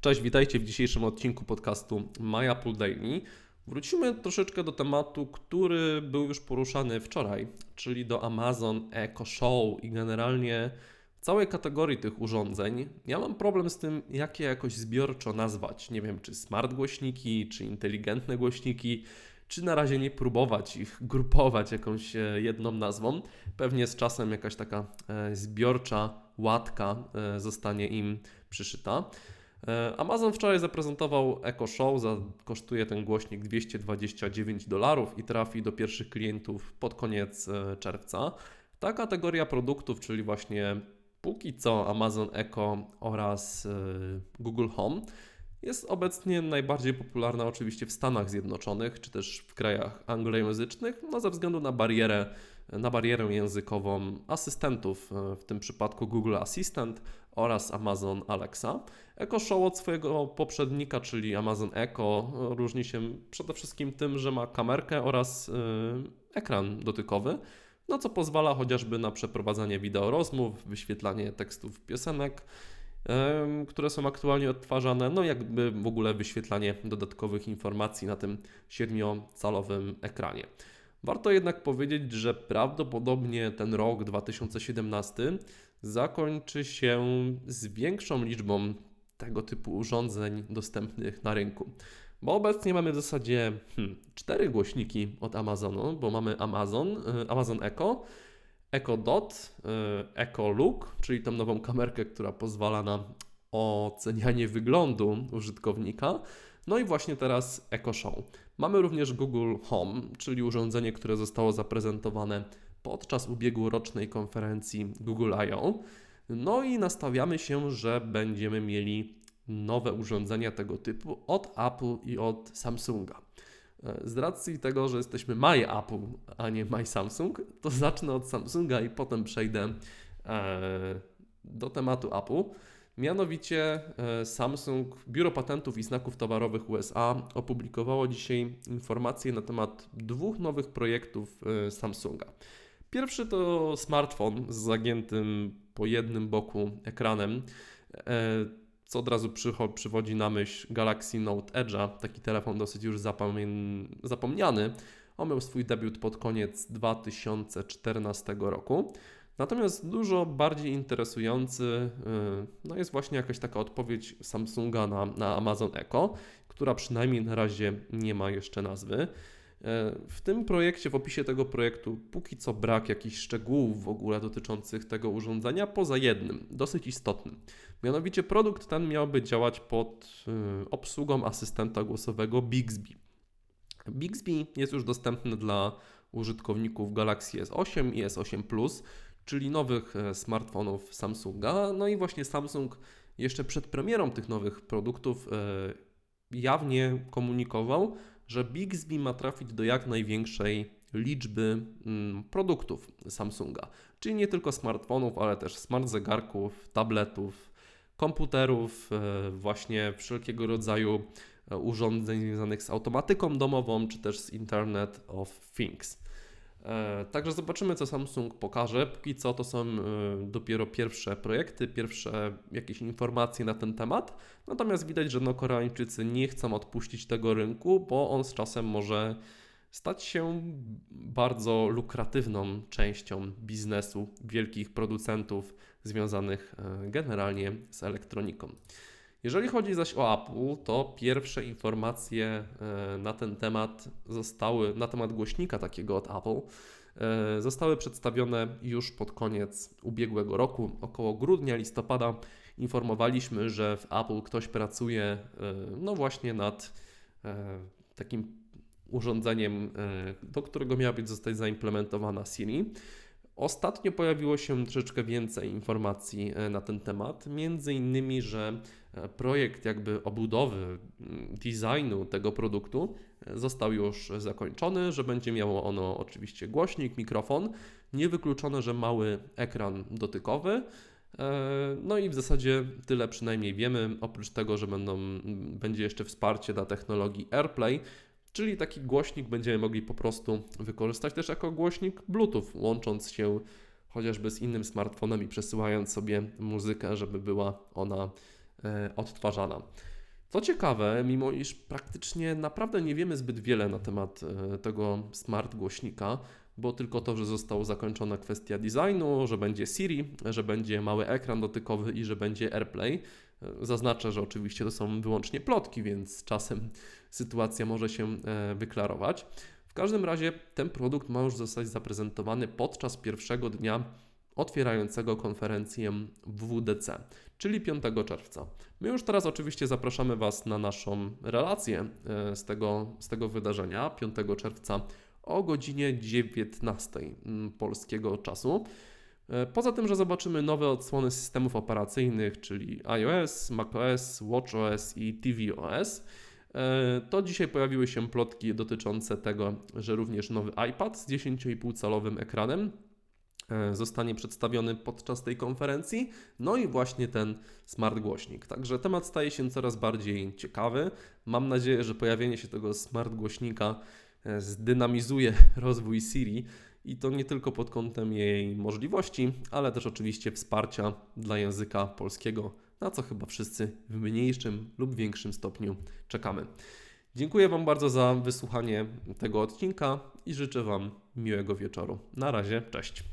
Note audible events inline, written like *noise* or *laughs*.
Cześć, witajcie w dzisiejszym odcinku podcastu My Apple Daily. Wrócimy troszeczkę do tematu, który był już poruszany wczoraj, czyli do Amazon Echo Show i generalnie całej kategorii tych urządzeń. Ja mam problem z tym, jak je jakoś zbiorczo nazwać. Nie wiem, czy smart głośniki, czy inteligentne głośniki, czy na razie nie próbować ich grupować jakąś e, jedną nazwą. Pewnie z czasem jakaś taka e, zbiorcza łatka e, zostanie im przyszyta. Amazon wczoraj zaprezentował Echo Show, za, kosztuje ten głośnik 229 dolarów i trafi do pierwszych klientów pod koniec czerwca. Ta kategoria produktów, czyli właśnie póki co Amazon Echo oraz Google Home, jest obecnie najbardziej popularna oczywiście w Stanach Zjednoczonych, czy też w krajach anglojęzycznych, no ze względu na barierę, na barierę językową asystentów, e, w tym przypadku Google Assistant oraz Amazon Alexa. Echo Show od swojego poprzednika, czyli Amazon Echo, różni się przede wszystkim tym, że ma kamerkę oraz yy, ekran dotykowy, no co pozwala chociażby na przeprowadzanie wideo rozmów, wyświetlanie tekstów piosenek, które są aktualnie odtwarzane, no jakby w ogóle wyświetlanie dodatkowych informacji na tym siedmiocalowym ekranie. Warto jednak powiedzieć, że prawdopodobnie ten rok 2017 zakończy się z większą liczbą tego typu urządzeń dostępnych na rynku. Bo obecnie mamy w zasadzie hmm, cztery głośniki od Amazonu, bo mamy Amazon, y, Amazon Echo, Echo Dot, y, Echo Look, czyli tą nową kamerkę, która pozwala na ocenianie wyglądu użytkownika. No i właśnie teraz Echo Show. Mamy również Google Home, czyli urządzenie, które zostało zaprezentowane podczas ubiegłorocznej konferencji Google I.O. No i nastawiamy się, że będziemy mieli nowe urządzenia tego typu od Apple i od Samsunga. Z racji tego, że jesteśmy My Apple, a nie My Samsung, to zacznę od Samsunga i potem przejdę e, do tematu Apple. Mianowicie e, Samsung, Biuro Patentów i Znaków Towarowych USA opublikowało dzisiaj informacje na temat dwóch nowych projektów e, Samsunga. Pierwszy to smartfon z zagiętym po jednym boku ekranem co od razu przywodzi na myśl Galaxy Note Edge'a, taki telefon dosyć już zapomniany. On miał swój debiut pod koniec 2014 roku. Natomiast dużo bardziej interesujący y, no jest właśnie jakaś taka odpowiedź Samsunga na, na Amazon Echo, która przynajmniej na razie nie ma jeszcze nazwy. W tym projekcie, w opisie tego projektu, póki co brak jakichś szczegółów w ogóle dotyczących tego urządzenia, poza jednym, dosyć istotnym. Mianowicie produkt ten miałby działać pod y, obsługą asystenta głosowego Bixby. Bixby jest już dostępny dla użytkowników Galaxy S8 i S8 Plus, czyli nowych e, smartfonów Samsunga. No i właśnie Samsung jeszcze przed premierą tych nowych produktów e, jawnie komunikował, że Bixby ma trafić do jak największej liczby mm, produktów Samsunga, czyli nie tylko smartfonów, ale też smart zegarków, tabletów, komputerów, e, właśnie wszelkiego rodzaju e, urządzeń związanych z automatyką domową, czy też z Internet of Things. E, także zobaczymy, co Samsung pokaże. Póki co to są dopiero pierwsze projekty, pierwsze jakieś informacje na ten temat. Natomiast widać, że no Koreańczycy nie chcą odpuścić tego rynku, bo on z czasem może stać się bardzo lukratywną częścią biznesu wielkich producentów związanych e, generalnie z elektroniką. Jeżeli chodzi zaś o Apple, to pierwsze informacje e, na ten temat zostały, na temat głośnika takiego od Apple, e, zostały przedstawione już pod koniec ubiegłego roku, około grudnia, listopada. Informowaliśmy, że w Apple ktoś pracuje no właśnie nad takim urządzeniem, do którego miała być zostać zaimplementowana Siri. Ostatnio pojawiło się troszeczkę więcej informacji e, na ten temat, między innymi, że e, projekt jakby obudowy mm, designu tego produktu e, został już zakończony, że będzie miało ono oczywiście głośnik, mikrofon, niewykluczone, że mały ekran dotykowy. No i w zasadzie tyle przynajmniej wiemy, oprócz tego, że będą, będzie jeszcze wsparcie dla technologii AirPlay, Czyli taki głośnik będziemy mogli po prostu wykorzystać też jako głośnik Bluetooth, łącząc się chociażby z innym smartfonem i przesyłając sobie muzykę, żeby była ona e, odtwarzana. Co ciekawe, mimo iż praktycznie naprawdę nie wiemy zbyt wiele na temat e, tego smart głośnika, bo tylko to, że została zakończona kwestia designu, że będzie Siri, że będzie mały ekran dotykowy i że będzie AirPlay. E, zaznaczę, że oczywiście to są wyłącznie plotki, więc czasem *laughs* sytuacja może się e, wyklarować. W każdym razie ten produkt ma już zostać zaprezentowany podczas pierwszego dnia otwierającego konferencję WWDC, czyli 5 czerwca. My już teraz oczywiście zapraszamy Was na naszą relację e, z tego, z tego wydarzenia 5 czerwca o godzinie 19 mm, polskiego czasu. E, poza tym, że zobaczymy nowe odsłony systemów operacyjnych, czyli iOS, macOS, watchOS i tvOS, e, to dzisiaj pojawiły się plotki dotyczące tego, że również nowy iPad z 10,5-calowym ekranem e, zostanie przedstawiony podczas tej konferencji. No i właśnie ten smart głośnik. Także temat staje się coraz bardziej ciekawy. Mam nadzieję, że pojawienie się tego smart głośnika zdynamizuje *laughs* rozwój Siri i to nie tylko pod kątem jej możliwości, ale też oczywiście wsparcia dla języka polskiego, na co chyba wszyscy w mniejszym lub większym stopniu czekamy. Dziękuję Wam bardzo za wysłuchanie tego odcinka i życzę Wam miłego wieczoru. Na razie, cześć.